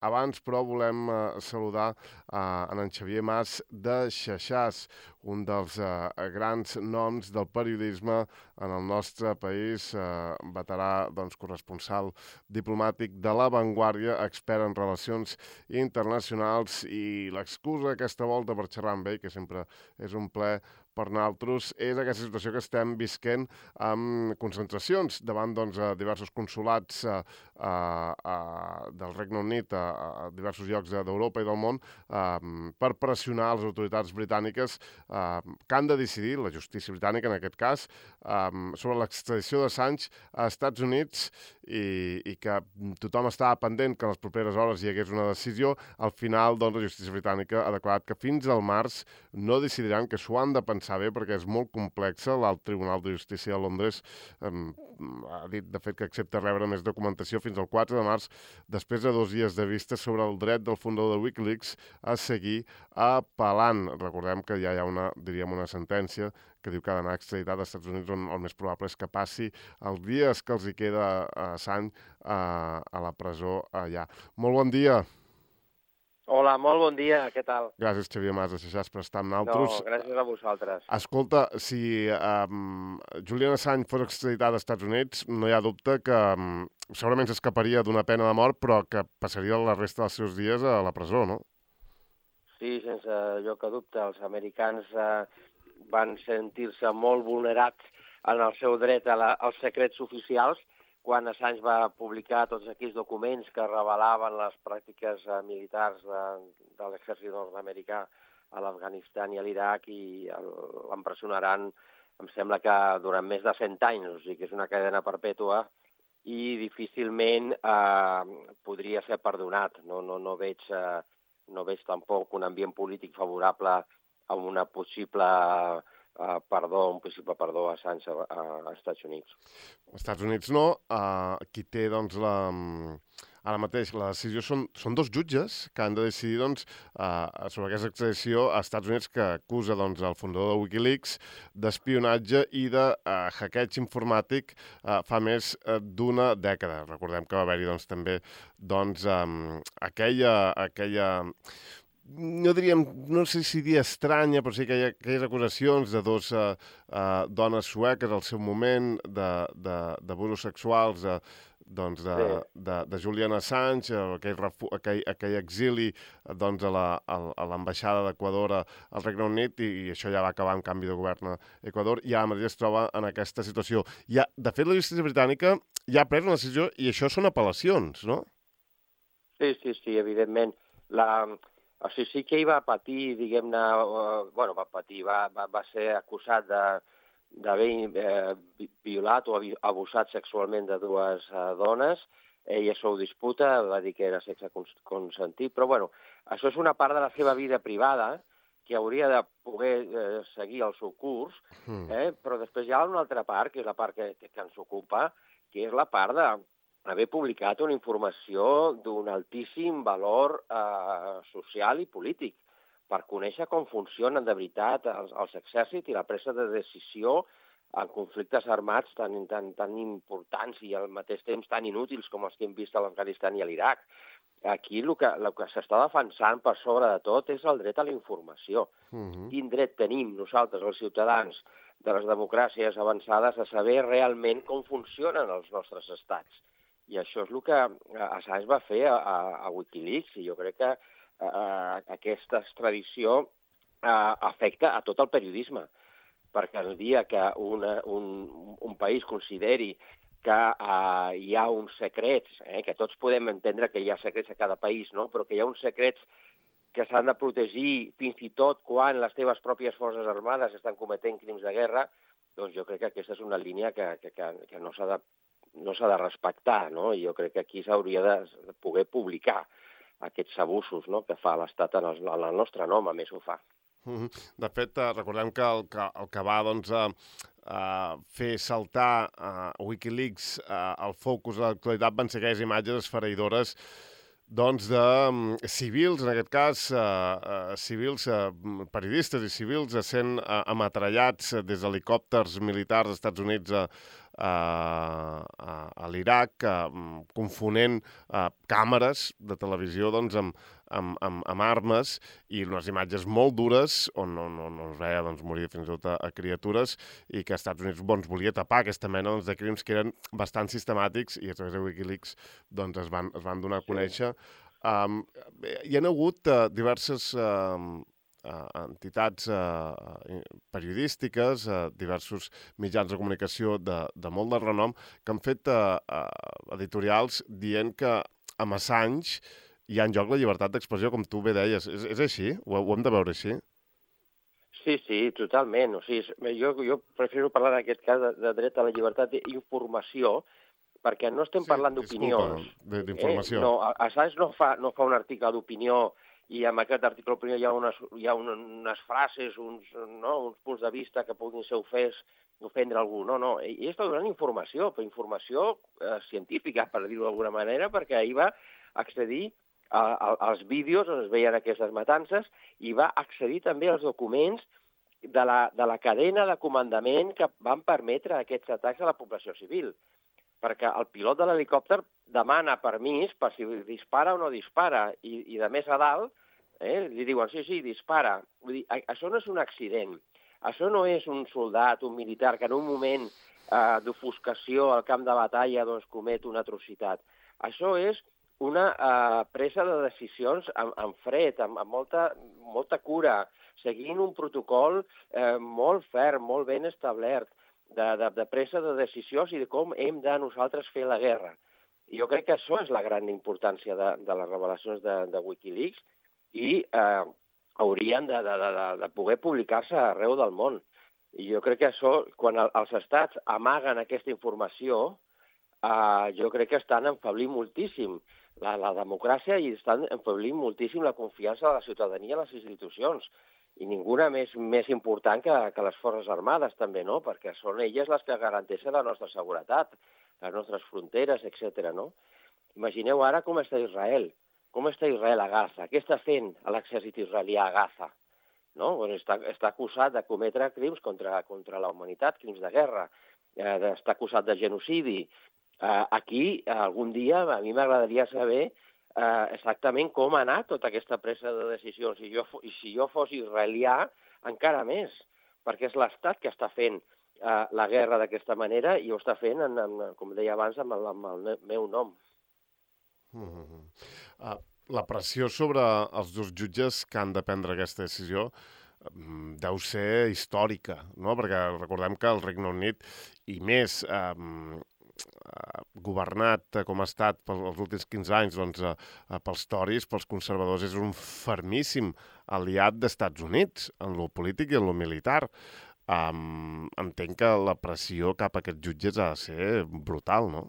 abans, però, volem uh, saludar uh, en en Xavier Mas de Xaixàs, un dels uh, grans noms del periodisme en el nostre país, uh, veterà doncs, corresponsal diplomàtic de La Vanguardia, expert en relacions internacionals i l'excusa aquesta volta per xerrar amb ell, que sempre és un ple per nosaltres és aquesta situació que estem visquent amb concentracions davant doncs, a diversos consulats a, a, a, del Regne Unit a, a diversos llocs d'Europa i del món a, per pressionar les autoritats britàniques a, que han de decidir, la justícia britànica en aquest cas, a, sobre l'extradició de Sánchez a Estats Units i, i que tothom estava pendent que en les properes hores hi hagués una decisió. Al final, doncs, la justícia britànica ha declarat que fins al març no decidiran que s'ho han de pensar bé perquè és molt complexa. L'Alt Tribunal de Justícia de Londres eh, ha dit, de fet, que accepta rebre més documentació fins al 4 de març, després de dos dies de vista sobre el dret del fundador de Wikileaks a seguir apel·lant. Recordem que ja hi ha una, diríem, una sentència que diu que ha d'anar extraditat als Estats Units on el més probable és que passi els dies que els hi queda a Sant a, a la presó allà. Molt bon dia. Hola, molt bon dia, què tal? Gràcies, Xavier Mas, de Xaixàs, per estar amb No, nosaltres. gràcies a vosaltres. Escolta, si um, Julian Assange fos extraditat als Estats Units, no hi ha dubte que um, segurament s'escaparia d'una pena de mort, però que passaria la resta dels seus dies a la presó, no? Sí, sense lloc a dubte, els americans eh, van sentir-se molt vulnerats en el seu dret a la, als secrets oficials quan Assange va publicar tots aquells documents que revelaven les pràctiques eh, militars de, de l'exèrcit nord-americà a l'Afganistan i a l'Iraq i l'empresonaran, em sembla que durant més de 100 anys, o sigui que és una cadena perpètua i difícilment eh, podria ser perdonat. No, no, no, veig, eh, no veig tampoc un ambient polític favorable a una possible eh, perdó, un possible perdó a Assange a, a Estats Units. Als Estats Units no. Uh, qui té, doncs, la... Ara mateix, la decisió són, són dos jutges que han de decidir doncs, uh, sobre aquesta extradició a Estats Units que acusa doncs, el fundador de Wikileaks d'espionatge i de uh, hackeig informàtic uh, fa més uh, d'una dècada. Recordem que va haver-hi doncs, també doncs, um, aquella, aquella no diríem, no sé si dir estranya, però sí que hi ha aquelles acusacions de dos uh, uh, dones sueques al seu moment, d'abusos sexuals, uh, doncs de, Sí. de, de Julian Assange, eh, aquell, refu, aquell, aquell exili eh, doncs a la- l'ambaixada d'Equador a- al Regne Unit i, i això ja va acabar amb canvi de govern a Equador i ara mateix es troba en aquesta situació. Ja, de fet, la justícia britànica ja ha pres una decisió i això són apel·lacions, no? Sí, sí, sí, evidentment. La, o sigui, sí que hi va patir, diguem-ne, bueno, va patir, va, va, va ser acusat de d'haver eh, vi- violat o abusat sexualment de dues eh, dones. Ell això ho disputa, va dir que era sexe cons consentit, però bueno, això és una part de la seva vida privada que hauria de poder eh, seguir el seu curs, Mm. eh? però després hi ha una altra part, que és la part que, que, que ens ocupa, que és la part de haver publicat una informació d'un altíssim valor eh, social i polític per conèixer com funcionen de veritat els, els exèrcits i la presa de decisió en conflictes armats tan, tan, tan importants i al mateix temps tan inútils com els que hem vist a l'Afganistan i a l'Iraq. Aquí el que, el que s'està defensant per sobre de tot és el dret a la informació. Mm -hmm. Quin dret tenim nosaltres, els ciutadans de les democràcies avançades, a saber realment com funcionen els nostres estats? I això és el que eh, Assange va fer a, a, Wikileaks, i jo crec que eh, aquesta extradició eh, afecta a tot el periodisme, perquè el dia que una, un, un país consideri que eh, hi ha uns secrets, eh, que tots podem entendre que hi ha secrets a cada país, no? però que hi ha uns secrets que s'han de protegir fins i tot quan les teves pròpies forces armades estan cometent crims de guerra, doncs jo crec que aquesta és una línia que, que, que no s'ha de no s'ha de respectar, no? I jo crec que aquí s'hauria de de poder publicar aquests abusos no? que fa l'Estat en, en el nostre nom, a més ho fa. De fet, eh, recordem que el que, el que va doncs, a, a fer saltar a Wikileaks eh, el focus de l'actualitat van ser aquelles imatges esfereïdores doncs, de um, civils, en aquest cas, uh, civils, uh, periodistes i civils sent ametrallats uh, des d'helicòpters militars dels Estats Units uh, a, a l'Iraq, uh, confonent uh, càmeres de televisió doncs, amb, amb, amb, amb armes i unes imatges molt dures on, on, on es veia doncs, morir fins i tot a, a criatures i que els Estats Units doncs, volia tapar aquesta mena doncs, de crims que eren bastant sistemàtics i a través de Wikileaks doncs, es, van, es van donar a conèixer. Um, hi ha hagut uh, diverses uh, uh, entitats uh, periodístiques, uh, diversos mitjans de comunicació de, de molt de renom, que han fet uh, editorials dient que amb Assange hi ha en joc la llibertat d'expressió, com tu bé deies. És, és així? Ho, ho hem de veure així? Sí, sí, totalment. O sigui, jo, jo prefero parlar en aquest cas de, de dret a la llibertat d'informació, perquè no estem sí, parlant d'opinions. D'informació. Eh? No, Assange no fa, no fa un article d'opinió i en aquest article d'opinió hi ha, unes, hi ha unes frases, uns, no, uns punts de vista que puguin ser ofès, ofendre algú. No, no, ell està donant informació, però informació eh, científica, per dir-ho d'alguna manera, perquè ahir va accedir a, a, als vídeos on es veien aquestes matances i va accedir també als documents de la, de la cadena de comandament que van permetre aquests atacs a la població civil perquè el pilot de l'helicòpter demana permís per si dispara o no dispara, i, i de més a dalt eh, li diuen, sí, sí, dispara. Vull dir, això no és un accident, això no és un soldat, un militar, que en un moment eh, d'ofuscació al camp de batalla doncs, comet una atrocitat. Això és una eh, presa de decisions en, en fred, amb, amb molta, molta cura, seguint un protocol eh, molt ferm, molt ben establert de, de, de presa de decisions i de com hem de nosaltres fer la guerra. I jo crec que això és la gran importància de, de les revelacions de, de Wikileaks i eh, haurien de, de, de, de poder publicar-se arreu del món. I jo crec que això, quan el, els estats amaguen aquesta informació, eh, jo crec que estan enfablint moltíssim la, la democràcia i estan enfablint moltíssim la confiança de la ciutadania en les institucions i ninguna més, més important que, que les Forces Armades, també, no? perquè són elles les que garanteixen la nostra seguretat, les nostres fronteres, etc. No? Imagineu ara com està Israel, com està Israel a Gaza, què està fent l'exèrcit israelià a Gaza? No? Bueno, està, està acusat de cometre crims contra, contra la humanitat, crims de guerra, eh, està acusat de genocidi. Eh, aquí, algun dia, a mi m'agradaria saber eh, exactament com ha anat tota aquesta presa de decisions. I, jo, si jo fos israelià, encara més, perquè és l'Estat que està fent eh, la guerra d'aquesta manera i ho està fent, en, en, com deia abans, amb el, amb el meu nom. Mm -hmm. uh, la pressió sobre els dos jutges que han de prendre aquesta decisió mm, deu ser històrica, no? perquè recordem que el Regne Unit, i més eh, Eh, governat eh, com ha estat pels últims 15 anys doncs, eh, pels toris, pels conservadors, és un fermíssim aliat d'Estats Units en lo polític i en lo militar. Um, entenc que la pressió cap a aquests jutges ha de ser brutal, no?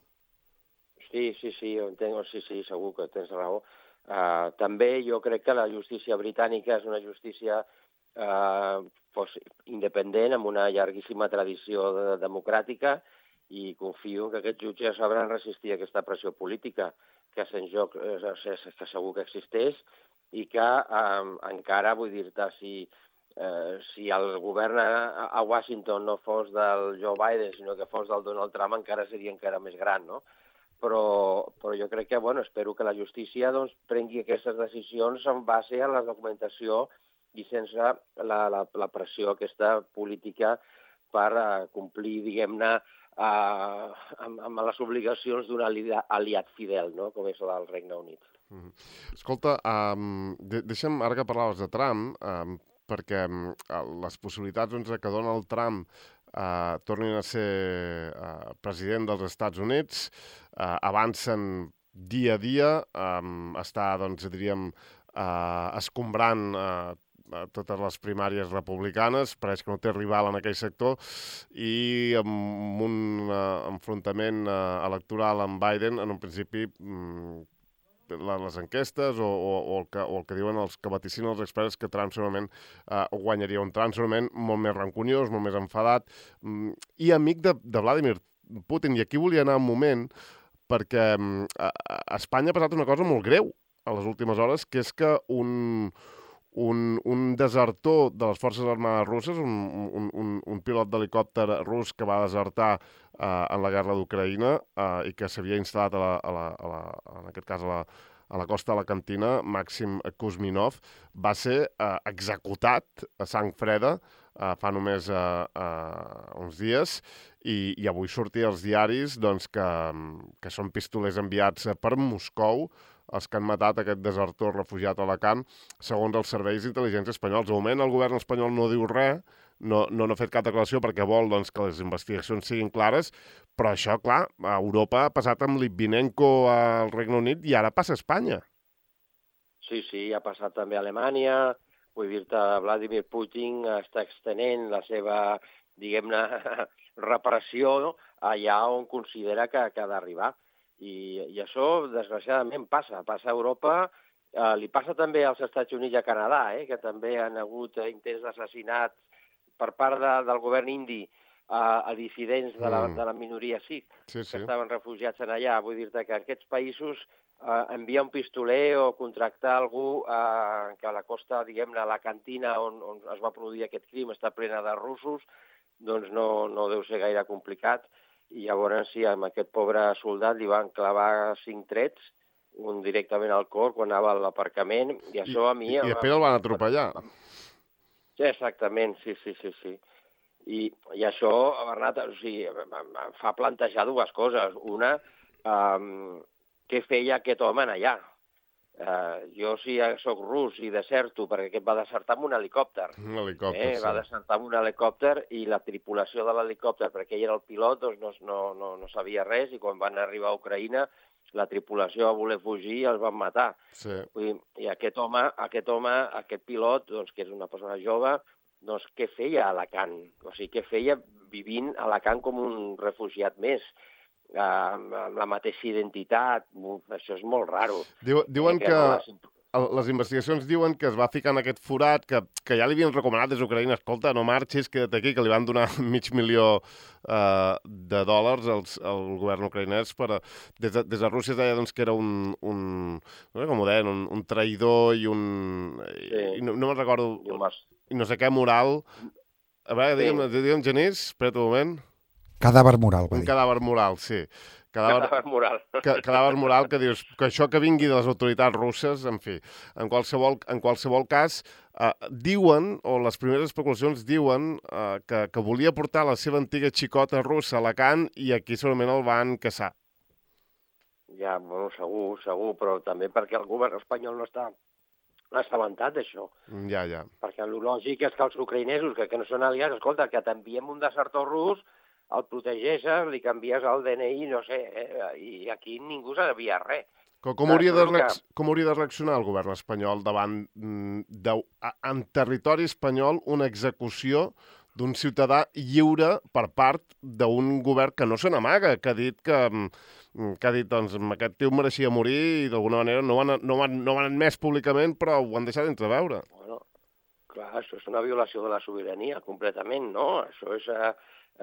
Sí, sí, sí, ho entenc, sí, sí, segur que tens raó. Uh, també jo crec que la justícia britànica és una justícia uh, pues, independent, amb una llarguíssima tradició de, democràtica, i confio que aquests jutges sabran resistir aquesta pressió política que sent joc, eh, que segur que existeix i que eh, encara, vull dir-te, si, eh, si el govern a, a Washington no fos del Joe Biden, sinó que fos del Donald Trump, encara seria encara més gran, no? Però, però jo crec que, bueno, espero que la justícia doncs, prengui aquestes decisions en base a la documentació i sense la, la, la pressió aquesta política per uh, complir, diguem-ne, uh, amb, amb les obligacions d'un aliat fidel, no? com és el del Regne Unit. Mm -hmm. Escolta, um, de deixa'm, ara que parlaves de Trump, um, perquè um, les possibilitats doncs, que Donald Trump uh, tornin a ser uh, president dels Estats Units uh, avancen dia a dia, um, està, doncs, diríem, uh, escombrant uh, totes les primàries republicanes, pareix que no té rival en aquell sector, i amb un uh, enfrontament uh, electoral amb Biden, en un principi, mm, les enquestes o, o, o, el que, o el que diuen els que vaticinen els experts que Trump segurament uh, guanyaria un Trump segurament molt més rancuniós, molt més enfadat mm, i amic de, de Vladimir Putin. I aquí volia anar un moment perquè mm, a, a Espanya ha passat una cosa molt greu a les últimes hores, que és que un, un, un desertor de les Forces Armades russes, un, un, un, un pilot d'helicòpter rus que va desertar eh, en la guerra d'Ucraïna eh, i que s'havia instal·lat, a la, a la, a la, en aquest cas, a la, a la costa de la Cantina, Màxim Kuzminov, va ser eh, executat a sang freda eh, fa només eh, eh, uns dies i, i avui sortia als diaris doncs, que, que són pistolers enviats per Moscou els que han matat aquest desertor refugiat a Alacant, segons els serveis d'intel·ligència espanyols. De moment el govern espanyol no diu res, no, no n'ha fet cap declaració perquè vol doncs, que les investigacions siguin clares, però això, clar, a Europa ha passat amb Litvinenko al Regne Unit i ara passa a Espanya. Sí, sí, ha passat també a Alemanya, vull dir-te, Vladimir Putin està extenent la seva, diguem-ne, reparació allà on considera que, que ha d'arribar. I, I això, desgraciadament, passa. Passa a Europa, eh, li passa també als Estats Units i a Canadà, eh, que també han hagut intents d'assassinat per part de, del govern indi a, a dissidents de la, mm. de la minoria sikh, sí, sí. que estaven refugiats en allà. Vull dir-te que aquests països eh, enviar un pistoler o contractar algú eh, que a la costa, diguem-ne, la cantina on, on es va produir aquest crim està plena de russos, doncs no, no deu ser gaire complicat i llavors sí, amb aquest pobre soldat li van clavar cinc trets, un directament al cor quan anava a l'aparcament, i això a mi... I, i després el van atropellar. Sí, exactament, sí, sí, sí, sí. I, i això, Bernat, o sigui, em fa plantejar dues coses. Una, um, què feia aquest home allà? Uh, jo si ja sóc rus i deserto, perquè aquest va desertar amb un helicòpter. Un helicòpter, eh? sí. Va desertar amb un helicòpter i la tripulació de l'helicòpter, perquè ell era el pilot, doncs no, no, no, no sabia res i quan van arribar a Ucraïna la tripulació va voler fugir i els van matar. Sí. Vull dir, I aquest home, aquest home, aquest pilot, doncs, que és una persona jove, doncs què feia a Alacant? O sigui, què feia vivint a Alacant com un refugiat més? Amb, amb la mateixa identitat, això és molt raro. Diu, diuen que, que les investigacions diuen que es va ficar en aquest forat, que, que ja li havien recomanat des d'Ucraïna, escolta, no marxis, queda't aquí, que li van donar mig milió uh, de dòlars als, al govern ucraïnès per a, des, de, des de Rússia deia doncs, que era un, un no sé com ho deien, un, un traïdor i un... Sí. I no, no me'n recordo... I no sé què moral. A veure, sí. digue'm, digue'm Genís, espera't un moment. Cadàver moral, va dir. Un cadàver moral, sí. Cadàver, cadàver moral. Ca, cadàver moral que dius que això que vingui de les autoritats russes, en fi, en qualsevol, en qualsevol cas, eh, diuen, o les primeres especulacions diuen, eh, que, que volia portar la seva antiga xicota russa a Alacant i aquí segurament el van caçar. Ja, bueno, segur, segur, però també perquè el govern espanyol no està assabentat d'això. Ja, ja. Perquè el lògic és que els ucraïnesos, que, que no són aliats, escolta, que t'enviem un desertor rus, el protegeixes, li canvies el DNI, no sé, eh? i aquí ningú sabia res. Com, com, hauria de com hauria de reaccionar el govern espanyol davant mm, de, en territori espanyol una execució d'un ciutadà lliure per part d'un govern que no se n'amaga, que ha dit que, mm, que ha dit, doncs, aquest tio mereixia morir i d'alguna manera no ho, han, no, han, no ho han admès públicament, però ho han deixat entreveure. Bueno, clar, això és una violació de la sobirania, completament, no? Això és... Eh,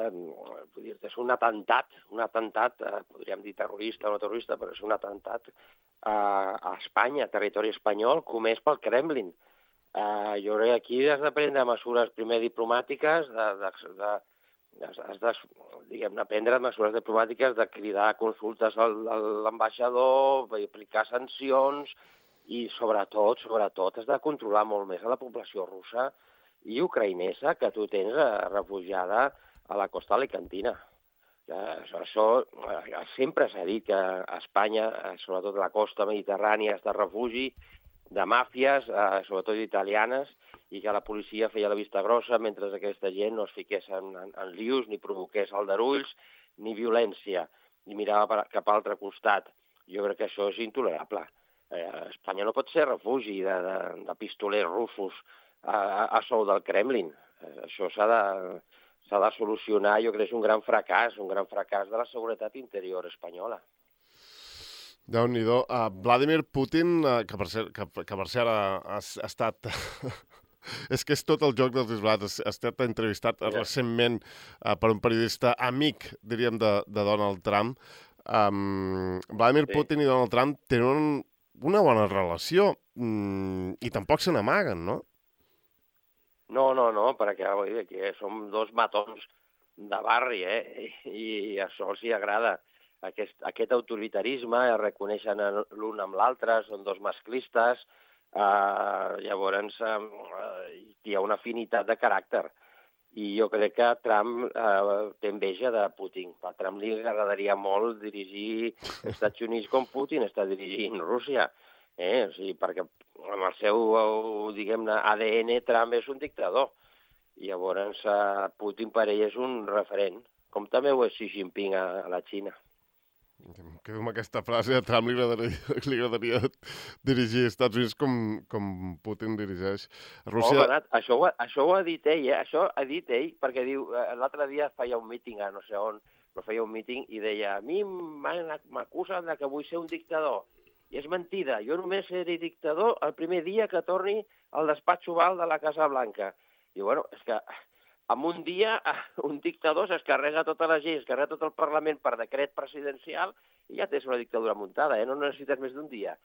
eh, dir és un atemptat, un atemptat, eh, podríem dir terrorista o no terrorista, però és un atemptat eh, a Espanya, territori espanyol, comès pel Kremlin. Eh, jo crec que aquí has de prendre mesures primer diplomàtiques, de, de, de, has de, diguem prendre mesures diplomàtiques de cridar consultes a l'ambaixador, aplicar sancions i sobretot, sobretot, has de controlar molt més a la població russa i ucraïnesa que tu tens eh, refugiada a la costa alicantina. Això, eh, sempre s'ha dit que a Espanya, eh, sobretot a la costa mediterrània, està refugi de màfies, eh, sobretot italianes, i que la policia feia la vista grossa mentre aquesta gent no es fiqués en, en, en lius, ni provoqués aldarulls, ni violència, ni mirava per, cap a l'altre costat. Jo crec que això és intolerable. Eh, Espanya no pot ser refugi de, de, de pistolers russos a, a, a sou del Kremlin. Eh, això s'ha de s'ha de solucionar, jo crec un gran fracàs, un gran fracàs de la seguretat interior espanyola. déu nhi uh, Vladimir Putin, uh, que per cert, que, que per cert ha, ha, ha estat... és que és tot el joc dels disbarats. Ha estat entrevistat yeah. recentment uh, per un periodista amic, diríem, de, de Donald Trump. Um, Vladimir sí. Putin i Donald Trump tenen un, una bona relació mm, i tampoc se n'amaguen, no? No, no, no, perquè vull dir, que som dos matons de barri, eh? I, i això els hi agrada. Aquest, aquest autoritarisme, es reconeixen l'un amb l'altre, són dos masclistes, eh, llavors eh, hi ha una afinitat de caràcter. I jo crec que Trump eh, té enveja de Putin. A Trump li agradaria molt dirigir els Estats Units com Putin està dirigint Rússia. Eh? O sigui, perquè amb el seu, diguem-ne, ADN, Trump és un dictador. I llavors eh, Putin per ell és un referent, com també ho és Xi Jinping a, a la Xina. Quedo amb aquesta frase, a Trump li agradaria, li agradaria dirigir els Estats Units com, com Putin dirigeix Rússia. Oh, Bernat, això, ho, això ho ha dit ell, eh? això ha dit ell, perquè diu, eh, l'altre dia feia un míting a no sé on, però feia un míting i deia, a mi m'acusen de que vull ser un dictador. I és mentida, jo només seré dictador el primer dia que torni al despatx oval de la Casa Blanca. I bueno, és que en un dia un dictador es carrega tota la es carrega tot el Parlament per decret presidencial i ja tens una dictadura muntada, eh? no necessites més d'un dia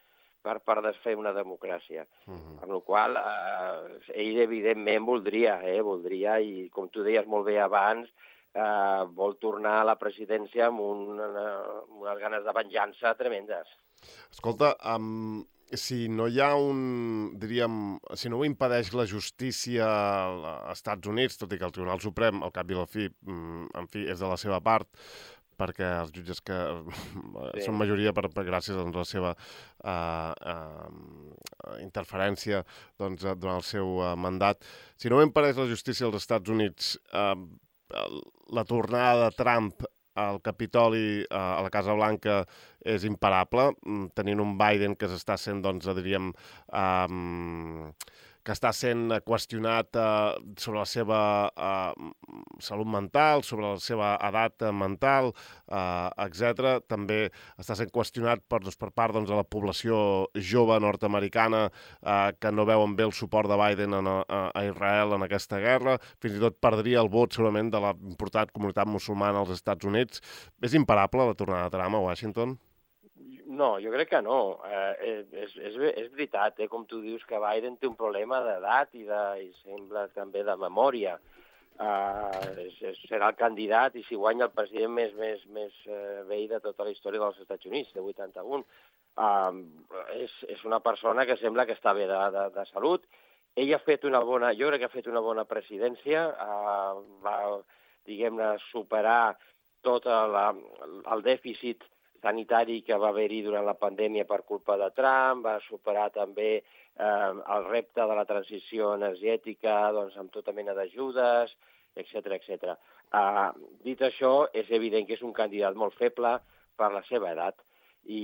per, per desfer una democràcia. Uh -huh. Per la qual eh, ell evidentment voldria, eh, voldria, i com tu deies molt bé abans, eh, vol tornar a la presidència amb, un, amb unes ganes de venjança tremendes. Escolta, um, si no hi ha un, diríem, si no ho impedeix la justícia als Estats Units, tot i que el Tribunal Suprem, al cap i la fi, mm, en fi, és de la seva part, perquè els jutges que sí. són majoria per, per gràcies doncs, a la seva uh, uh, interferència doncs, durant el seu uh, mandat. Si no ho impedeix la justícia als Estats Units, uh, la tornada de Trump al Capitoli, a la Casa Blanca, és imparable, mm, tenint un Biden que s'està sent, doncs, diríem, um, que està sent qüestionat uh, sobre la seva uh, salut mental, sobre la seva edat mental, uh, etc. També està sent qüestionat per, doncs, per part doncs, de la població jove nord-americana uh, que no veuen bé el suport de Biden a, a, a Israel en aquesta guerra. Fins i tot perdria el vot segurament de la important comunitat musulmana als Estats Units. És imparable la tornada de Trump a Washington? No, jo crec que no. Eh, és, és, és veritat, eh, com tu dius, que Biden té un problema d'edat i, de, i sembla també de memòria. Eh, és, és, serà el candidat i si guanya el president més, més, més eh, vell de tota la història dels Estats Units, de 81. Eh, és, és una persona que sembla que està bé de, de, de salut. Ell ha fet una bona, jo crec que ha fet una bona presidència, eh, va, diguem-ne, superar tot la, el dèficit sanitari que va haver-hi durant la pandèmia per culpa de Trump, va superar també eh, el repte de la transició energètica doncs, amb tota mena d'ajudes, etc etc. Uh, dit això, és evident que és un candidat molt feble per la seva edat i,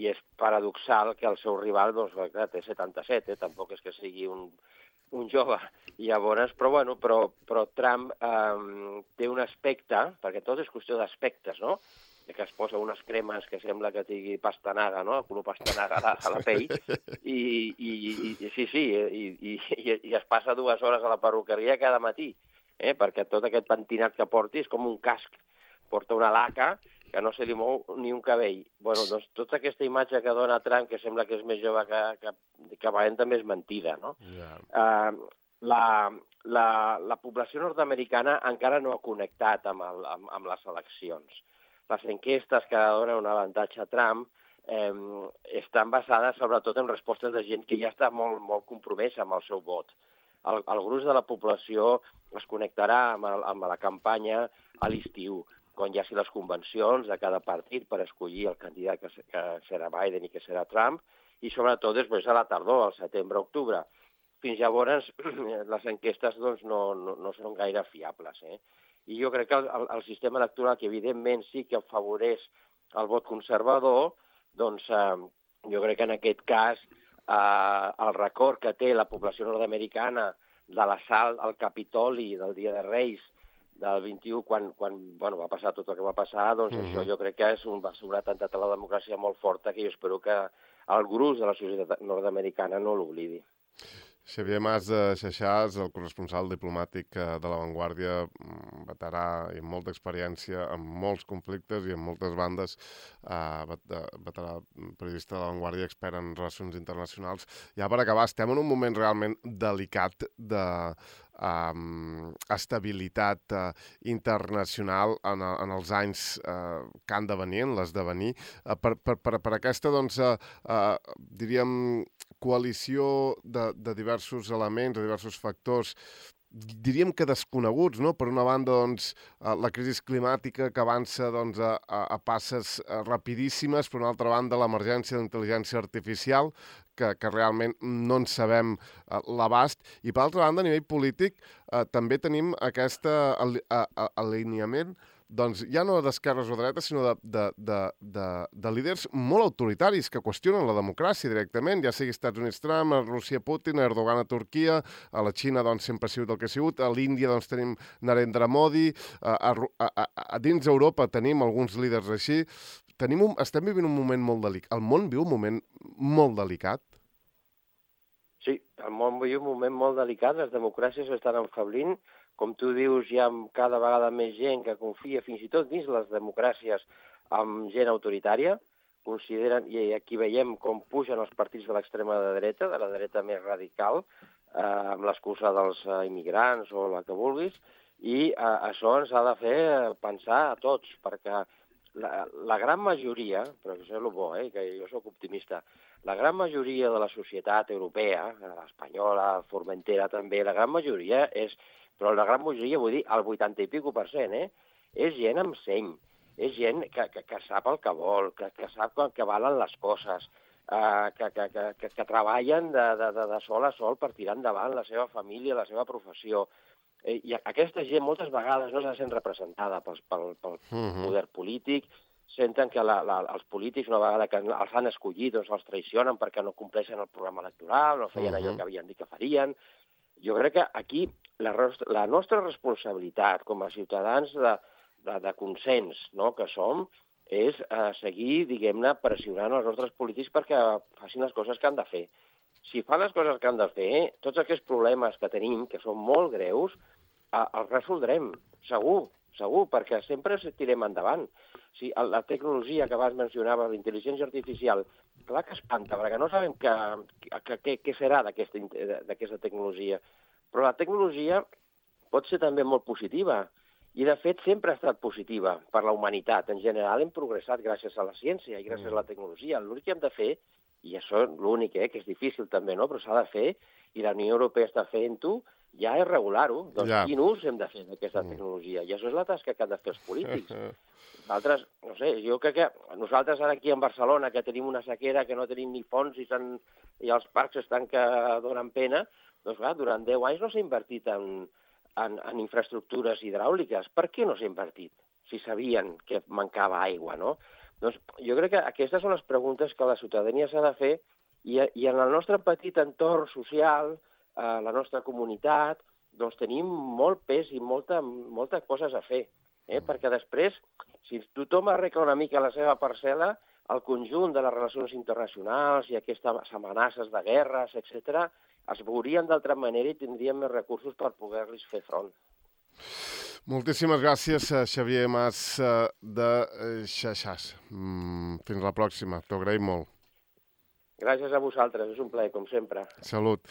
i és paradoxal que el seu rival doncs, clar, té 77, eh? tampoc és que sigui un, un jove. I llavors, però, bueno, però, però Trump eh, té un aspecte, perquè tot és qüestió d'aspectes, no? Que es posa unes cremes que sembla que tingui pastanaga, no? El color pastanaga a la, a la pell, i, i, i sí, sí, i, i, i es passa dues hores a la perruqueria cada matí, eh? perquè tot aquest pentinat que porti és com un casc. Porta una laca que no se li mou ni un cabell. bueno, doncs tota aquesta imatge que dona Trump, que sembla que és més jove que, que, que Biden, també és mentida, no? Yeah. Uh, la, la, la població nord-americana encara no ha connectat amb, el, amb, amb les eleccions les enquestes que donen un avantatge a Trump eh, estan basades sobretot en respostes de gent que ja està molt, molt compromesa amb el seu vot. El, el gruix de la població es connectarà amb, el, amb la campanya a l'estiu, quan hi hagi les convencions de cada partit per escollir el candidat que, que serà Biden i que serà Trump, i sobretot després a la tardor, al setembre-octubre. Fins llavors les enquestes doncs, no, no, no són gaire fiables. Eh? I jo crec que el, el, sistema electoral, que evidentment sí que afavoreix el vot conservador, doncs eh, jo crec que en aquest cas eh, el record que té la població nord-americana de l'assalt al Capitoli del Dia de Reis del 21, quan, quan bueno, va passar tot el que va passar, doncs mm -hmm. això jo crec que és un, va ser un atemptat a la democràcia molt forta que jo espero que el gruix de la societat nord-americana no l'oblidi. Xavier Mas de Xaixàs, el corresponsal diplomàtic eh, de La Vanguardia, mm, veterà i amb molta experiència en molts conflictes i en moltes bandes, eh, veterà periodista de La Vanguardia, expert en relacions internacionals. Ja per acabar, estem en un moment realment delicat de, um, estabilitat uh, internacional en, en els anys uh, que han de venir, en l'esdevenir. Uh, per, per, per, per aquesta, doncs, uh, uh, diríem, coalició de, de diversos elements, de diversos factors, diríem que desconeguts, no? Per una banda, doncs, eh, la crisi climàtica que avança doncs, a, a, passes eh, rapidíssimes, per una altra banda, l'emergència d'intel·ligència artificial, que, que realment no en sabem uh, l'abast, i per altra banda, a nivell polític, uh, també tenim aquest alineament doncs ja no d'esquerres o dretes, sinó de, de, de, de, de líders molt autoritaris que qüestionen la democràcia directament, ja sigui Estats Units Trump, a Rússia Putin, a Erdogan a Turquia, a la Xina doncs sempre ha sigut el que ha sigut, a l'Índia doncs tenim Narendra Modi, a, a, a, a dins Europa tenim alguns líders així, tenim un, estem vivint un moment molt delicat, el món viu un moment molt delicat. Sí, el món viu un moment molt delicat, les democràcies estan enfablint, com tu dius, hi ha cada vegada més gent que confia fins i tot dins les democràcies amb gent autoritària, consideren, i aquí veiem com pugen els partits de l'extrema de dreta, de la dreta més radical, eh, amb l'excusa dels eh, immigrants o la que vulguis, i eh, això ens ha de fer pensar a tots, perquè la, la gran majoria, però això és el bo, eh, que jo sóc optimista, la gran majoria de la societat europea, l'espanyola, formentera també, la gran majoria és però la gran majoria, vull dir, el 80 i pico per cent, eh? és gent amb seny, és gent que, que, que sap el que vol, que, que sap que valen les coses, eh, que, que, que, que, que treballen de, de, de, de sol a sol per tirar endavant la seva família, la seva professió. Eh, I aquesta gent moltes vegades no s'ha sent representada pel, pel, pel uh -huh. poder polític, senten que la, la, els polítics, una vegada que els han escollit, doncs els traicionen perquè no compleixen el programa electoral, no feien uh -huh. allò que havien dit que farien. Jo crec que aquí la, la nostra responsabilitat com a ciutadans de, de, de consens no, que som és eh, seguir, diguem-ne, pressionant els nostres polítics perquè facin les coses que han de fer. Si fan les coses que han de fer, tots aquests problemes que tenim, que són molt greus, eh, els resoldrem, segur, segur, perquè sempre tirem endavant. Si la tecnologia que abans mencionava, l'intel·ligència artificial, clar que espanta, perquè no sabem què serà d'aquesta tecnologia. Però la tecnologia pot ser també molt positiva, i de fet sempre ha estat positiva per la humanitat. En general hem progressat gràcies a la ciència i gràcies mm. a la tecnologia. L'únic que hem de fer, i això és l'únic, eh, que és difícil també, no? però s'ha de fer, i la Unió Europea està fent-ho, ja és regular-ho. Doncs ja. quin ús hem de fer d'aquesta mm. tecnologia? I això és la tasca que han de fer els polítics. Nosaltres, no sé, jo crec que nosaltres ara aquí en Barcelona, que tenim una sequera, que no tenim ni fons i, i els parcs estan que donen pena, doncs clar, durant 10 anys no s'ha invertit en, en, en infraestructures hidràuliques. Per què no s'ha invertit? Si sabien que mancava aigua, no? Doncs jo crec que aquestes són les preguntes que la ciutadania s'ha de fer i, i en el nostre petit entorn social, eh, la nostra comunitat, doncs tenim molt pes i molta, moltes coses a fer. Eh? Mm. Perquè després, si tothom arregla una mica la seva parcel·la, el conjunt de les relacions internacionals i aquestes amenaces de guerres, etc es veurien d'altra manera i tindrien més recursos per poder-los fer front. Moltíssimes gràcies, eh, Xavier Mas eh, de eh, Xaixàs. Mm, fins la pròxima, t'ho agraïm molt. Gràcies a vosaltres, és un plaer, com sempre. Salut.